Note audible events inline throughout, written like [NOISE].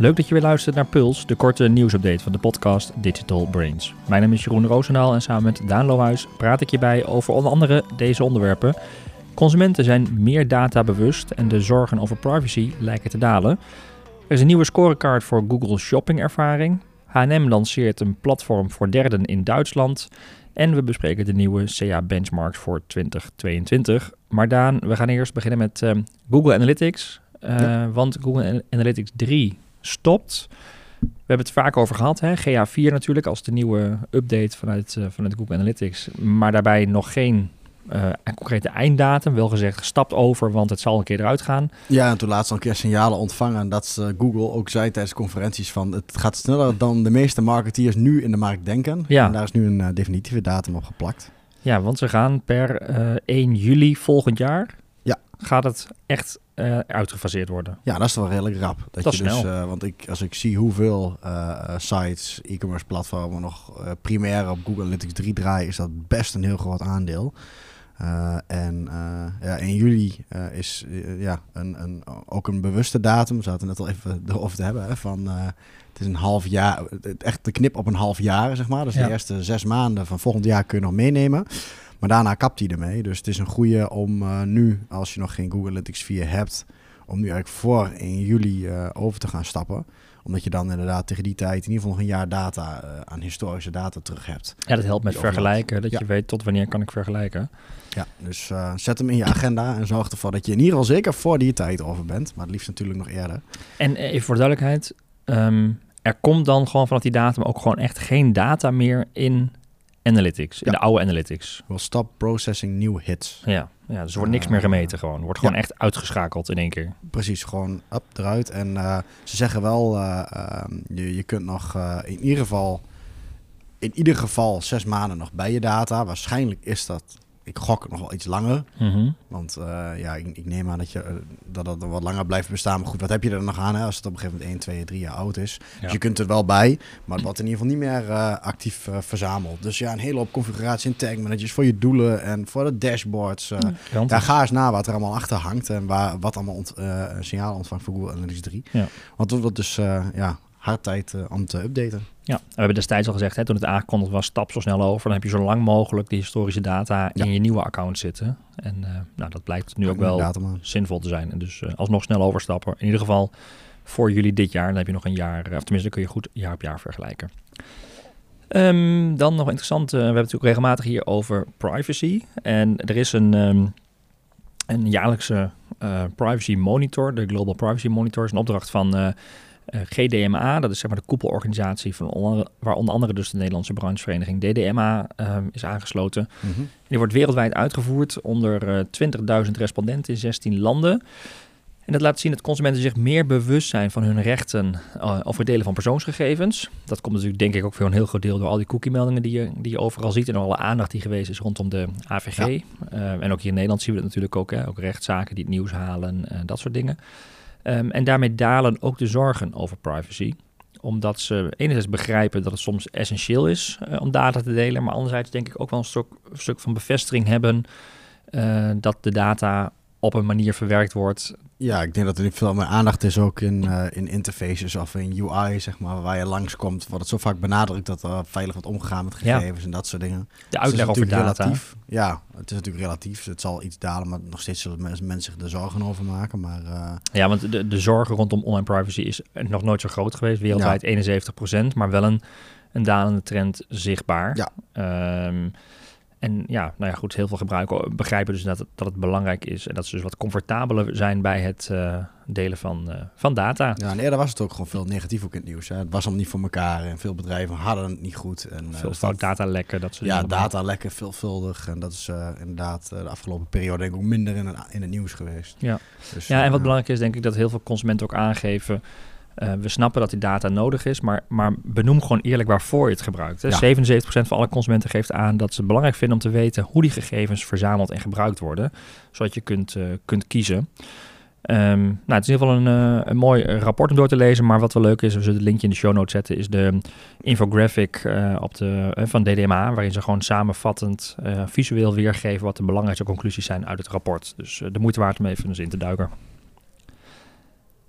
Leuk dat je weer luistert naar Puls, de korte nieuwsupdate van de podcast Digital Brains. Mijn naam is Jeroen Roosendaal en samen met Daan Lohuis praat ik je bij over onder andere deze onderwerpen. Consumenten zijn meer data bewust en de zorgen over privacy lijken te dalen. Er is een nieuwe scorecard voor Google Shopping ervaring. H&M lanceert een platform voor derden in Duitsland. En we bespreken de nieuwe CA benchmarks voor 2022. Maar Daan, we gaan eerst beginnen met uh, Google Analytics. Uh, ja. Want Google Analytics 3 stopt. We hebben het vaak over gehad, hè? GA4 natuurlijk als de nieuwe update vanuit, uh, vanuit Google Analytics. Maar daarbij nog geen uh, een concrete einddatum. Wel gezegd, gestapt over, want het zal een keer eruit gaan. Ja, en toen laatst al een keer signalen ontvangen dat uh, Google ook zei tijdens conferenties van het gaat sneller dan de meeste marketeers nu in de markt denken. Ja. En daar is nu een definitieve datum op geplakt. Ja, want ze gaan per 1 juli volgend jaar. Gaat het echt uh, uitgefaseerd worden. Ja, dat is wel redelijk rap. Dat, dat je dus, uh, want ik, als ik zie hoeveel uh, sites, e-commerce platformen nog primair op Google Analytics 3 draaien, is dat best een heel groot aandeel. en ja, in juli is ja, een, een, ook een bewuste datum. We zaten net al even [LAUGHS] erover te hebben. Hè, van, het is een half jaar, echt de knip op een half jaar, zeg maar. Dus ja. de eerste zes maanden van volgend jaar kun je nog meenemen. Maar daarna kapt hij ermee. Dus het is een goede om uh, nu, als je nog geen Google Analytics 4 hebt, om nu eigenlijk voor 1 juli uh, over te gaan stappen. Omdat je dan inderdaad tegen die tijd in ieder geval nog een jaar data uh, aan historische data terug hebt. Ja, dat helpt met vergelijken. Dat ja. je weet tot wanneer kan ik vergelijken. Ja, dus zet hem in je agenda en zorg ervoor dat je in ieder geval zeker voor die tijd over bent. Maar het liefst natuurlijk nog eerder. En even voor de duidelijkheid, um, er komt dan gewoon vanaf die datum ook gewoon echt geen data meer in Analytics, in ja. de oude Analytics. Will stop processing new hits. Ja, ja dus er wordt niks uh, meer gemeten gewoon. Wordt gewoon ja. echt uitgeschakeld in één keer. Precies, gewoon up, eruit. En uh, ze zeggen wel, uh, je, je kunt nog in ieder geval... In ieder geval zes maanden nog bij je data. Waarschijnlijk is dat ik gok nog wel iets langer. Mm -hmm. Want uh, ja, ik, ik, neem aan dat, je, uh, dat dat wat langer blijft bestaan. Maar goed, wat heb je er nog aan hè, als het op een gegeven moment 1, 2, 3 jaar oud is? Ja. Dus je kunt er wel bij, maar het wordt [CLEARS THROAT] in ieder geval niet meer uh, actief verzameld. Dus ja, een hele hoop configuratie en tag managers voor je doelen en voor de dashboards. Ja, daar ga eens na wat er allemaal achter hangt en waar, wat allemaal ont, signaal ontvangt voor Google Analytics 3. Ja. Want dat wordt dus ja, hard tijd om te updaten. Ja, we hebben destijds al gezegd, hè, toen het aangekondigd was, stap zo snel over. Dan heb je zo lang mogelijk die historische data in je nieuwe account zitten. En uh, nou, dat blijkt nu ook wel zinvol te zijn. En dus uh, alsnog snel overstappen. In ieder geval voor jullie dit jaar. Dan heb je nog een jaar, of tenminste dan kun je goed jaar op jaar vergelijken. Um, dan nog interessant, uh, we hebben het natuurlijk regelmatig hier over privacy. En er is een, um, een jaarlijkse privacy monitor, de Global Privacy Monitor, is een opdracht van... Uh, GDMA, dat is zeg maar de koepelorganisatie van onder, waar onder andere dus de Nederlandse branchevereniging DDMA um, is aangesloten. Mm -hmm. Die wordt wereldwijd uitgevoerd onder uh, 20.000 respondenten in 16 landen. En dat laat zien dat consumenten zich meer bewust zijn van hun rechten uh, over het delen van persoonsgegevens. Dat komt natuurlijk denk ik ook voor een heel groot deel door al die cookie-meldingen die je, die je overal ziet en alle aandacht die geweest is rondom de AVG. Ja. Uh, en ook hier in Nederland zien we dat natuurlijk ook, hè, ook rechtszaken die het nieuws halen, dat soort dingen. Um, en daarmee dalen ook de zorgen over privacy. Omdat ze enerzijds begrijpen dat het soms essentieel is uh, om data te delen. Maar anderzijds denk ik ook wel een stuk, stuk van bevestiging hebben uh, dat de data op een manier verwerkt wordt. Ja, ik denk dat er veel meer aandacht is ook in, uh, in interfaces of in UI, zeg maar, waar je langskomt. Wordt het zo vaak benadrukt dat er veilig wordt omgegaan met gegevens ja. en dat soort dingen. De uitleg dus over data. Relatief. Ja, het is natuurlijk relatief. Het zal iets dalen, maar nog steeds zullen mensen, zich er zorgen over maken. Maar, uh... Ja, want de, de zorgen rondom online privacy is nog nooit zo groot geweest. Wereldwijd ja. 71 procent, maar wel een, een dalende trend zichtbaar. Ja. Um, en ja, nou ja, goed, heel veel gebruikers begrijpen dus dat het, dat het belangrijk is en dat ze dus wat comfortabeler zijn bij het uh, delen van, uh, van data. Ja, en eerder was het ook gewoon veel negatief ook in het nieuws. Hè. Het was allemaal niet voor elkaar en veel bedrijven hadden het niet goed. En, veel uh, fout datalekken, dat soort Ja, datalekken veelvuldig. En dat is inderdaad de afgelopen periode denk ik ook minder in het, in het nieuws geweest. Ja, dus, ja en wat belangrijk is denk ik dat heel veel consumenten ook aangeven... Uh, we snappen dat die data nodig is, maar, maar benoem gewoon eerlijk waarvoor je het gebruikt. Hè. Ja. 77% van alle consumenten geeft aan dat ze het belangrijk vinden om te weten hoe die gegevens verzameld en gebruikt worden, zodat je kunt, uh, kunt kiezen. Um, nou, het is in ieder geval een, uh, een mooi rapport om door te lezen, maar wat wel leuk is, we zullen het linkje in de show notes zetten, is de infographic op de, van DDMA, waarin ze gewoon samenvattend visueel weergeven wat de belangrijkste conclusies zijn uit het rapport. Dus de moeite waard om even eens in te duiken.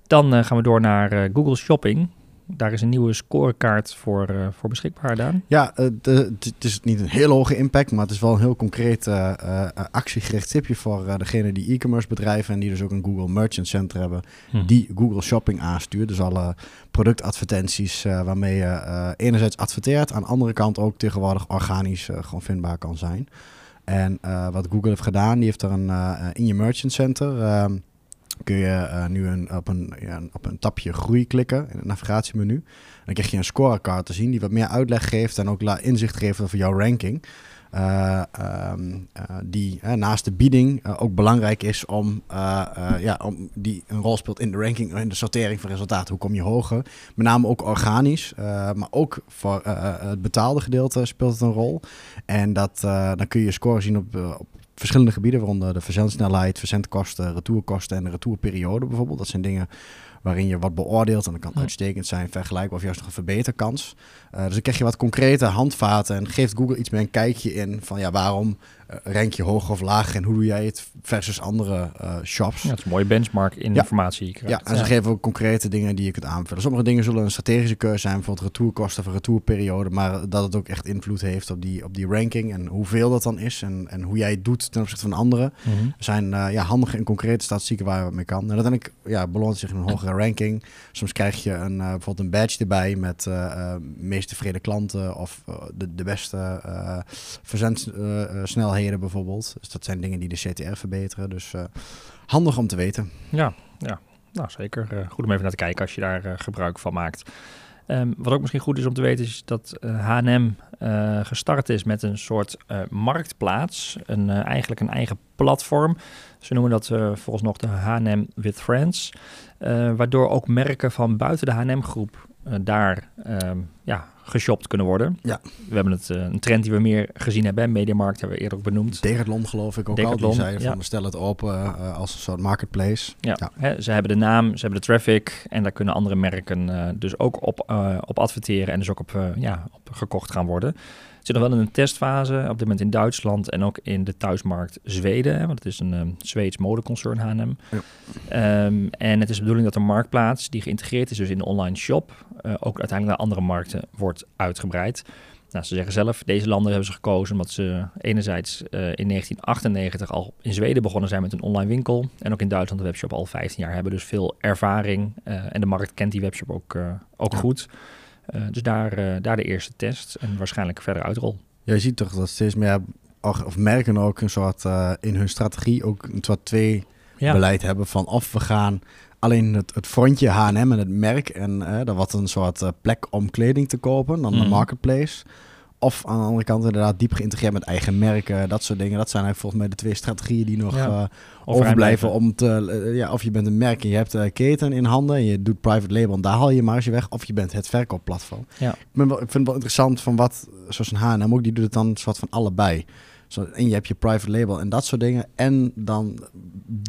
Dan eh, gaan we door naar eh, Google Shopping. Daar is een nieuwe scorekaart voor, eh, voor beschikbaar, Daan. Ja, het is niet een heel hoge impact, maar het is wel een heel concreet eh, actiegericht tipje voor degene die e-commerce bedrijven en die dus ook een Google Merchant Center hebben, Hm. die Google Shopping aanstuurt. Dus alle productadvertenties waarmee je enerzijds adverteert, aan de andere kant ook tegenwoordig organisch gewoon vindbaar kan zijn. En wat Google heeft gedaan, die heeft er een in je Merchant Center. Kun je eh, nu een, op, een, op een tapje groei klikken in het navigatiemenu. Dan krijg je een scorecard te zien die wat meer uitleg geeft en ook inzicht geeft over jouw ranking. Eh, ehm, eh, die naast de bieding ook belangrijk is om, ja, om die een rol speelt in de ranking, in de sortering van resultaten. Hoe kom je hoger? Met name ook organisch, maar ook voor het betaalde gedeelte speelt het een rol. En dat, dan kun je je score zien op, op verschillende gebieden, waaronder de verzendsnelheid, verzendkosten, retourkosten en de retourperiode bijvoorbeeld. Dat zijn dingen waarin je wat beoordeelt en dat kan Ja. uitstekend zijn, vergelijkbaar of juist nog een verbeterkans. Eh, dus dan krijg je wat concrete handvaten en geeft Google iets meer een kijkje in van ja, waarom eh, rank je hoger of lager en hoe doe jij het versus andere eh, shops. Ja, het is een mooie benchmark in Ja. informatie die je Ja, krijgt. en ze geven ook concrete dingen die je kunt aanvullen. Sommige dingen zullen een strategische keuze zijn, bijvoorbeeld retourkosten of een retourperiode, maar dat het ook echt invloed heeft op die, op die ranking en hoeveel dat dan is en, en hoe jij het doet ten opzichte van anderen. Er zijn eh, ja, handige en concrete statistieken waar je wat mee kan. En uiteindelijk ja, beloont zich in een ranking. Soms krijg je een, eh, bijvoorbeeld een badge erbij met eh eh, meest tevreden klanten of de, de beste verzendsnelheden bijvoorbeeld. Dus dat zijn dingen die de CTR verbeteren. Dus handig om te weten. Ja, ja. Nou, zeker. Goed om even naar te kijken als je daar gebruik van maakt. Ehm, wat ook misschien goed is om te weten is dat eh, H&M eh, gestart is met een soort eh, marktplaats. Een, eigenlijk een eigen platform. Ze noemen dat volgens nog de H&M with Friends. Waardoor ook merken van buiten de H&M groep eh, daar ehm, ja, geshopt kunnen worden. Ja. We hebben het, eh, een trend die we meer gezien hebben. Mediamarkt hebben we eerder ook benoemd. Decathlon geloof ik ook Decathlon, al. Die zeiden ja. van stel het open eh, als een soort marketplace. Ja, Ja. Hè, ze hebben de naam, ze hebben de traffic en daar kunnen andere merken dus ook op, op adverteren en dus ook op, ja, op gekocht gaan worden. Zit nog wel in een testfase, op dit moment in Duitsland en ook in de thuismarkt Zweden, hè, want het is een eh, Zweeds modeconcern H&M. Ja. Ehm, en het is de bedoeling dat de marktplaats die geïntegreerd is dus in de online shop eh, ook uiteindelijk naar andere markten wordt uitgebreid. Nou, ze zeggen zelf, deze landen hebben ze gekozen omdat ze enerzijds eh, in 1998 al in Zweden begonnen zijn met een online winkel. En ook in Duitsland de webshop al 15 jaar hebben. Dus veel ervaring. eh, en de markt kent die webshop ook, ook Ja. goed. Eh, dus daar, eh, daar de eerste test en waarschijnlijk verder uitrol. Ja, je ziet toch dat steeds meer of merken ook een soort eh, in hun strategie ook een soort twee Ja, beleid hebben van of we gaan alleen het, het frontje H&M en het merk en eh dat wat een soort plek om kleding te kopen, dan Mhm. de marketplace. Of aan de andere kant inderdaad diep geïntegreerd met eigen merken, dat soort dingen. Dat zijn eigenlijk volgens mij de twee strategieën die nog Ja. eh, overblijven. Om te, eh, ja, of je bent een merk en je hebt eh, keten in handen en je doet private label en daar haal je je marge weg. Of je bent het verkoopplatform. Ja. Ik, ben wel, ik vind het wel interessant van wat, zoals een H&M ook, die doet het dan een soort van allebei. Zo, en je hebt je private label en dat soort dingen. En dan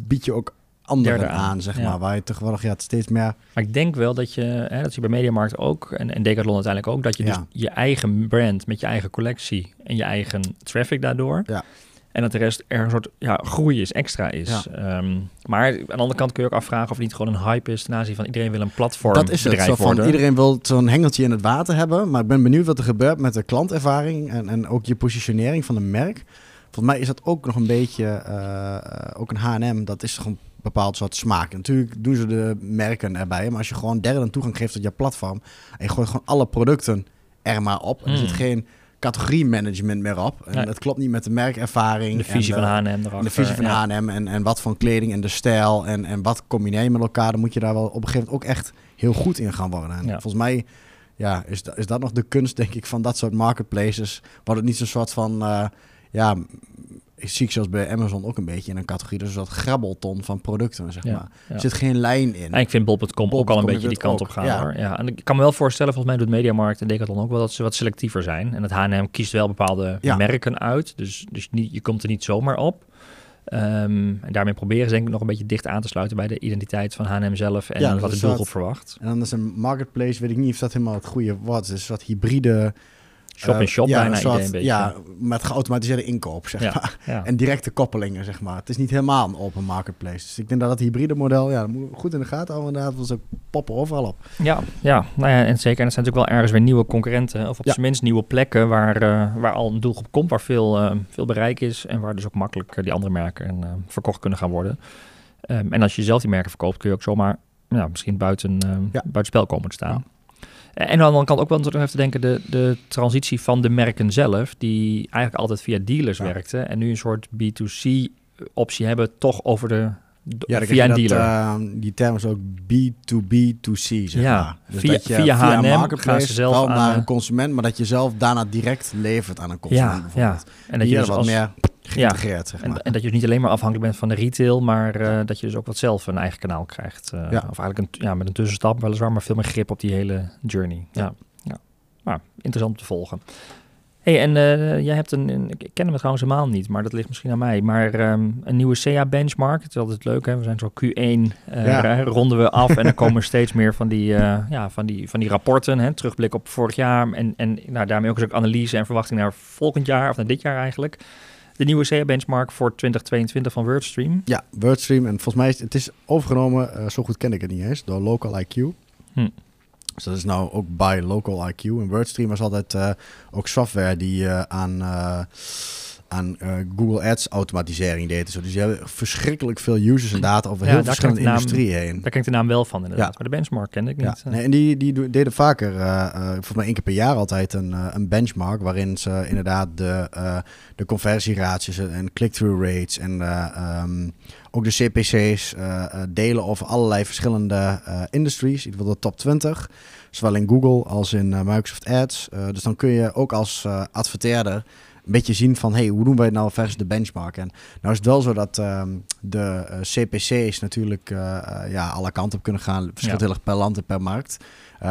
bied je ook anderen Derde aan, aan, zeg ja. maar. Waar je tegenwoordig ja, het steeds meer... Maar ik denk wel dat je, hè, dat je bij Mediamarkt ook en, en Decathlon uiteindelijk ook, dat je Ja. dus je eigen brand met je eigen collectie en je eigen traffic daardoor. Ja. En dat de rest er een soort ja, groei is, extra is. Ehm, maar aan de andere kant kun je ook afvragen of het niet gewoon een hype is ten aanzien van iedereen wil een platform dat is het. Zo van, worden. iedereen wil zo'n hengeltje in het water hebben. Maar ik ben benieuwd wat er gebeurt met de klantervaring en, en ook je positionering van een merk. Volgens mij is dat ook nog een beetje, eh, eh, ook een H&M, dat is een bepaald soort smaak. Natuurlijk doen ze de merken erbij, maar als je gewoon derden toegang geeft tot je platform en je gooit gewoon alle producten er maar op, en er Hmm. zit geen categorie management meer op. En Nee. dat klopt niet met de merkervaring. de visie en van de- H&M erachter. en de visie van ja. H&M en, en wat voor kleding en de stijl en, en wat combineer je met elkaar, dan moet je daar wel op een gegeven moment ook echt heel goed in gaan worden. En Ja. volgens mij ja, is, da- is dat nog de kunst, denk ik, van dat soort marketplaces. Wordt het niet zo'n soort van, eh, ja, zie ik zoals bij Amazon ook een beetje in een categorie, dus soort grabbelton van producten, zeg Ja, maar. ja. Er zit geen lijn in. En ik vind bol.com ook al een beetje die kant ook, op gaan ja. hoor. Ja, en ik kan me wel voorstellen, volgens mij doet Mediamarkt en Decathlon ook wel dat ze wat selectiever zijn. En het H&M kiest wel bepaalde merken uit, dus, dus niet, je komt er niet zomaar op. Ehm, en daarmee proberen ze denk ik nog een beetje dicht aan te sluiten bij de identiteit van H&M zelf en Ja, dat wat de is doelgroep wat- verwacht. En dan is een marketplace, weet ik niet of dat helemaal het goede woord is, soort hybride Shop-in-shop ja, bijna soort- idee. Ja, met geautomatiseerde inkoop, zeg Ja, maar. ja. En directe koppelingen, zeg maar. Het is niet helemaal een open marketplace. Dus ik denk dat het hybride model, ja, dat moet goed in de gaten houden inderdaad. Want ze poppen overal op. Ja, ja, nou ja, en zeker. En er zijn natuurlijk wel ergens weer nieuwe concurrenten. Of op zijn minst nieuwe plekken waar, eh, waar al een doelgroep komt, waar veel, eh, veel bereik is. En waar dus ook makkelijk eh, die andere merken eh, verkocht kunnen gaan worden. Ehm, en als je zelf die merken verkoopt, kun je ook zomaar ja, misschien buiten, eh buiten spel komen te staan. En aan de andere kant ook wel natuurlijk even te denken, de, de transitie van de merken zelf, die eigenlijk altijd via dealers Ja. werkte. En nu een soort B2C-optie hebben, toch over de- Ja, dan via een dealer. dat, eh, die term is ook B2B2C, zeg Ja, maar. Dus via- dat je via H&M marketplace ze zelf aan, naar eh, een consument, maar dat je zelf daarna direct levert aan een consument ja. En dat je dus wat als, meer geïntegreerd, zeg En, maar. en dat je dus niet alleen maar afhankelijk bent van de retail, maar eh, dat je dus ook wat zelf een eigen kanaal krijgt. eh, Ja. Of eigenlijk een, ja, met een tussenstap weliswaar, maar veel meer grip op die hele journey. Ja, ja. Maar interessant om te volgen. Hey, en eh, jij hebt een, een- ik ken hem trouwens helemaal niet, maar dat ligt misschien aan mij. Maar ehm, een nieuwe SEA-benchmark, het is altijd leuk hè, we zijn zo Q1, eh, Ja. ronden we af en dan komen [LAUGHS] steeds meer van die, eh, ja, van die, van die rapporten, hè, terugblik op vorig jaar en, en nou, daarmee ook een stuk analyse en verwachting naar volgend jaar, of naar dit jaar eigenlijk. De nieuwe SEA-benchmark voor 2022 van WordStream. Ja, WordStream. En volgens mij is het is overgenomen, zo goed ken ik het niet eens, door Local IQ. Hm. Dus dat is nou ook bij Local IQ. En WordStream was altijd eh, ook software die eh, aan, eh, aan eh, Google Ads automatisering deed. Zo. Dus die hebben verschrikkelijk veel users en data over Ja, heel verschillende ik industrieën heen. Daar ken ik de naam wel van inderdaad, Ja. maar de benchmark kende ik Ja, niet. eh. nee, en die, die deden vaker, eh eh, volgens mij één keer per jaar altijd, een, een benchmark waarin ze inderdaad de, de conversieratio's en click-through rates en eh, ehm, ook de CPC's delen over allerlei verschillende industries, in ieder geval de top 20, zowel in Google als in Microsoft Ads. Dus dan kun je ook als adverteerder een beetje zien van, hey, hoe doen wij het nou versus de benchmark? En nou is het wel zo dat ehm, de eh, CPC's natuurlijk eh, eh, ja, alle kanten op kunnen gaan. Verschilt Ja. heel erg per land en per markt.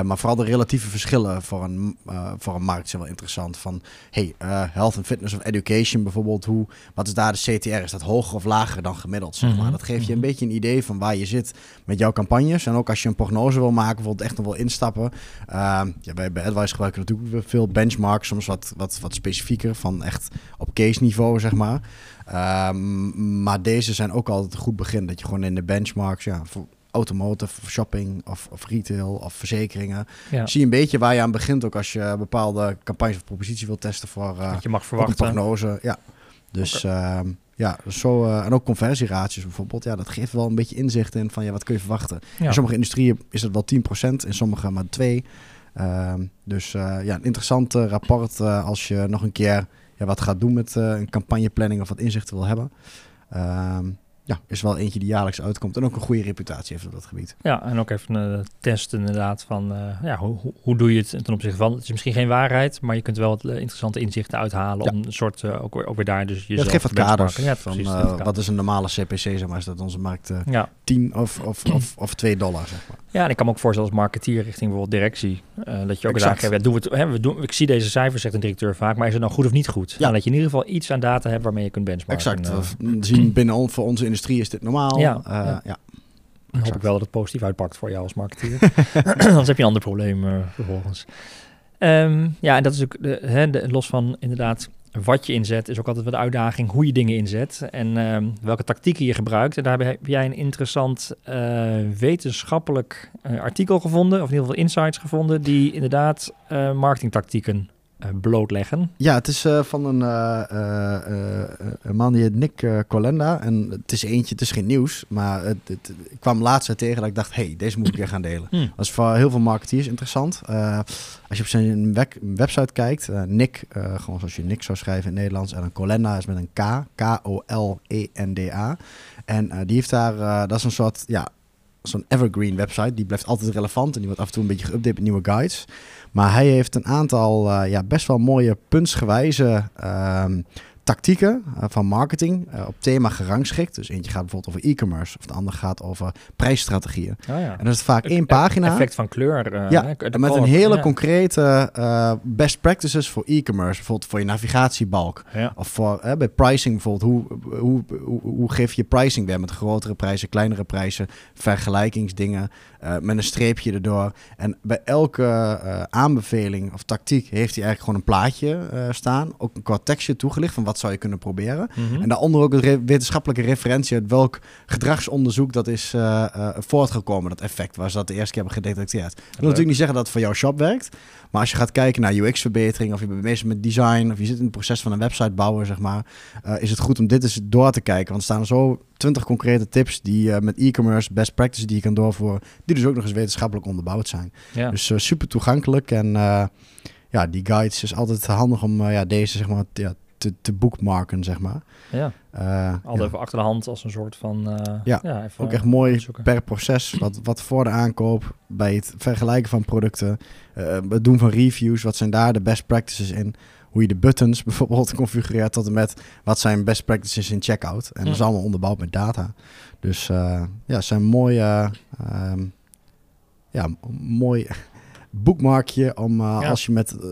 Maar vooral de relatieve verschillen voor een, voor een markt zijn wel interessant. Van hey, health and fitness of education bijvoorbeeld. Hoe, wat is daar de CTR? Is dat hoger of lager dan gemiddeld? Zeg maar? Mhm, Dat geeft je een mhm. beetje een idee van waar je zit met jouw campagnes. En ook als je een prognose wil maken, bijvoorbeeld echt nog wil instappen. Ehm, ja, bij, bij AdWise gebruiken we natuurlijk veel benchmarks. Soms wat, wat, wat specifieker van echt op case niveau, zeg maar. Ehm, maar deze zijn ook altijd een goed begin. Dat je gewoon in de benchmarks, ja, voor automotive, of shopping of, of retail of verzekeringen. ja. Zie je een beetje waar je aan begint ook als je bepaalde campagnes of propositie wilt testen voor eh, Wat je mag verwachten. prognose. Ja. Dus ehm, ja, zo, eh, en ook conversieratio's bijvoorbeeld. Ja, dat geeft wel een beetje inzicht in van ja, wat kun je verwachten. Ja. In sommige industrieën is het wel 10%, in sommige maar 2%. Ehm, dus eh, ja, een interessant rapport als je nog een keer ja, wat gaat doen met eh, een campagneplanning of wat inzichten wil hebben. Ehm, ja, is wel eentje die jaarlijks uitkomt en ook een goede reputatie heeft op dat gebied. Ja, en ook even een test inderdaad van eh, ja, hoe, hoe, hoe doe je het ten opzichte van. Het is misschien geen waarheid, maar je kunt wel wat eh, interessante inzichten uithalen Ja. om een soort eh, ook, weer, ook weer daar dus Ja, jezelf het geeft wat kaders Ja, van precies, eh, geeft wat is een normale CPC, zeg maar, is dat onze markt eh, Ja. 10 of, of, of, of 2 dollar, zeg maar. ja, en ik kan me ook voorstellen als marketeer richting bijvoorbeeld directie, eh, dat je ook Exact. ja, doen we het, hè, we doen, ik zie deze cijfers, zegt een directeur vaak, maar is het nou goed of niet goed? Ja. Nou, dat je in ieder geval iets aan data hebt waarmee je kunt benchmarken. Exact. Eh, We zien binnen on, voor onze industrie is dit normaal. Ja, Eh, ja. ja. Dan hoop ik wel dat het positief uitpakt voor jou als marketeer. [LAUGHS] Anders heb je een ander probleem eh, vervolgens. Ehm, ja, en dat is ook de, hè, de, los van inderdaad wat je inzet, is ook altijd wat de uitdaging hoe je dingen inzet en ehm, welke tactieken je gebruikt. En daar heb jij een interessant eh, wetenschappelijk eh, artikel gevonden, of in ieder geval insights gevonden, die inderdaad eh, marketingtactieken blootleggen. Ja, het is eh, van een, eh, eh, eh, een man die heet Nick eh, Colenda. En het is eentje, het is geen nieuws. Maar het, het- ik kwam laatst tegen dat ik dacht, hey, deze moet ik weer gaan delen. Hm. Dat is voor heel veel marketeers interessant. Eh, als je op zijn website kijkt, eh, Nick, eh, gewoon zoals je Nick zou schrijven in het Nederlands. En een Colenda is met een K, K-O-L-E-N-D-A. En eh, die heeft daar, eh, dat is een soort, ja, zo'n evergreen website. Die blijft altijd relevant en die wordt af en toe een beetje geüpdate met nieuwe guides. Maar hij heeft een aantal eh, ja, best wel mooie puntsgewijze ehm, tactieken eh, van marketing eh, op thema gerangschikt. Dus eentje gaat bijvoorbeeld over e-commerce of de andere gaat over prijsstrategieën. Oh ja. En dat is vaak één pagina. Effect van kleur. eh, Ja, hè, met een hele ja. concrete best practices voor e-commerce. Bijvoorbeeld voor je navigatiebalk. Ja. Of voor, bij pricing bijvoorbeeld. Hoe, hoe, hoe, hoe geef je pricing weer met grotere prijzen, kleinere prijzen, vergelijkingsdingen. Eh, met een streepje erdoor. En bij elke eh, aanbeveling of tactiek heeft hij eigenlijk gewoon een plaatje eh, staan. Ook een kort tekstje toegelicht van wat zou je kunnen proberen. Mhm. En daaronder ook een re- wetenschappelijke referentie uit welk gedragsonderzoek dat is voortgekomen, dat effect, waar ze dat de eerste keer hebben gedetecteerd. Dat wil natuurlijk niet zeggen dat het voor jouw shop werkt, maar als je gaat kijken naar UX-verbetering of je bent bezig met design of je zit in het proces van een website bouwen, zeg maar, eh, is het goed om dit eens door te kijken. Want er staan zo 20 concrete tips die eh, met e-commerce, best practices die je kan doorvoeren, die dus ook nog eens wetenschappelijk onderbouwd zijn. ja. Dus eh, super toegankelijk en ja, die guides is altijd handig om ja, deze zeg maar ja, te, te bookmarken, zeg maar. ja. Eh, Altijd ja. even achter de hand als een soort van... eh, Ja, even Ook echt mooi per proces. Wat, wat voor de aankoop, bij het vergelijken van producten, eh, het doen van reviews, wat zijn daar de best practices in? Hoe je de buttons [LAUGHS] bijvoorbeeld configureert tot en met wat zijn best practices in checkout. En dat is allemaal onderbouwd met data. Dus eh, ja, het zijn mooie, ehm, ja, mooi boekmarkje om eh, als je met eh,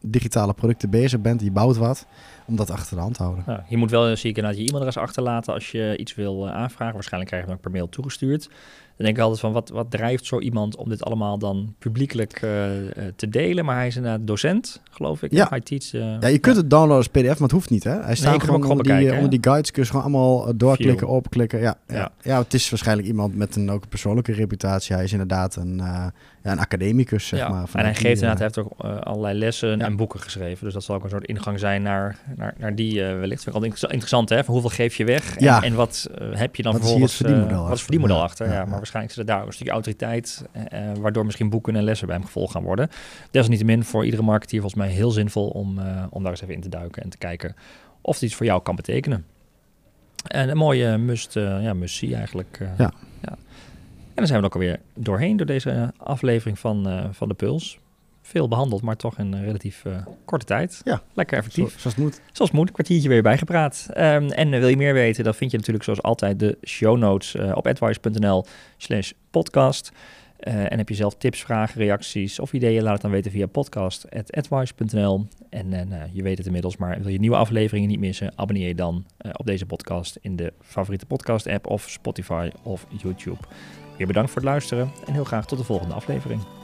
digitale producten bezig bent, je bouwt wat, om dat achter de hand te houden. Nou, je moet wel, zie ik, inderdaad je e-mailadres achterlaten als je iets wil eh, aanvragen. Waarschijnlijk krijg je hem ook per mail toegestuurd. Dan denk ik altijd van, wat, wat drijft zo iemand om dit allemaal dan publiekelijk eh, eh, te delen? Maar hij is inderdaad docent, geloof ik. Ja. Hij teach, eh, Ja, je kunt het downloaden als pdf, maar het hoeft niet, hè? Hij staat gewoon gewoon onder die, onder die guides. Kun je gewoon allemaal doorklikken, View. opklikken. Ja, ja. Ja. Ja. het is waarschijnlijk iemand met een, ook een persoonlijke reputatie. Hij is inderdaad een, ja, een academicus, zeg ja. maar. en vanuit hij geeft inderdaad, hij heeft ook allerlei lessen en boeken geschreven. Dus dat zal ook een soort ingang zijn naar, naar, naar die wellicht. Vind ik altijd inter- interessant, hè? Van hoeveel geef je weg? En, Ja. en wat heb je dan Wat is vervolgens... verdienmodel eh, wat is verdienmodel achter? ja. maar waarschijnlijk zit er daar een stukje autoriteit... eh, eh, waardoor misschien boeken en lessen bij hem gevolgd gaan worden. Desalniettemin voor iedere marketeer volgens mij heel zinvol... om, eh, om daar eens even in te duiken en te kijken... of het iets voor jou kan betekenen. En een mooie must, eh, ja, must see eigenlijk. Ja. En dan zijn we ook alweer doorheen door deze aflevering van, van de Puls. Veel behandeld, maar toch in een relatief eh, korte tijd. Ja. Lekker zo, effectief. zoals het moet. Zoals het moet, een kwartiertje weer bijgepraat. Ehm, en eh, wil je meer weten, dan vind je natuurlijk zoals altijd de show notes eh, op advice.nl slash podcast. Eh, en heb je zelf tips, vragen, reacties of ideeën, laat het dan weten via podcast.advice.nl. En eh, nou, je weet het inmiddels, maar wil je nieuwe afleveringen niet missen, abonneer je dan eh, op deze podcast in de favoriete podcast app of Spotify of YouTube. Weer bedankt voor het luisteren en heel graag tot de volgende aflevering.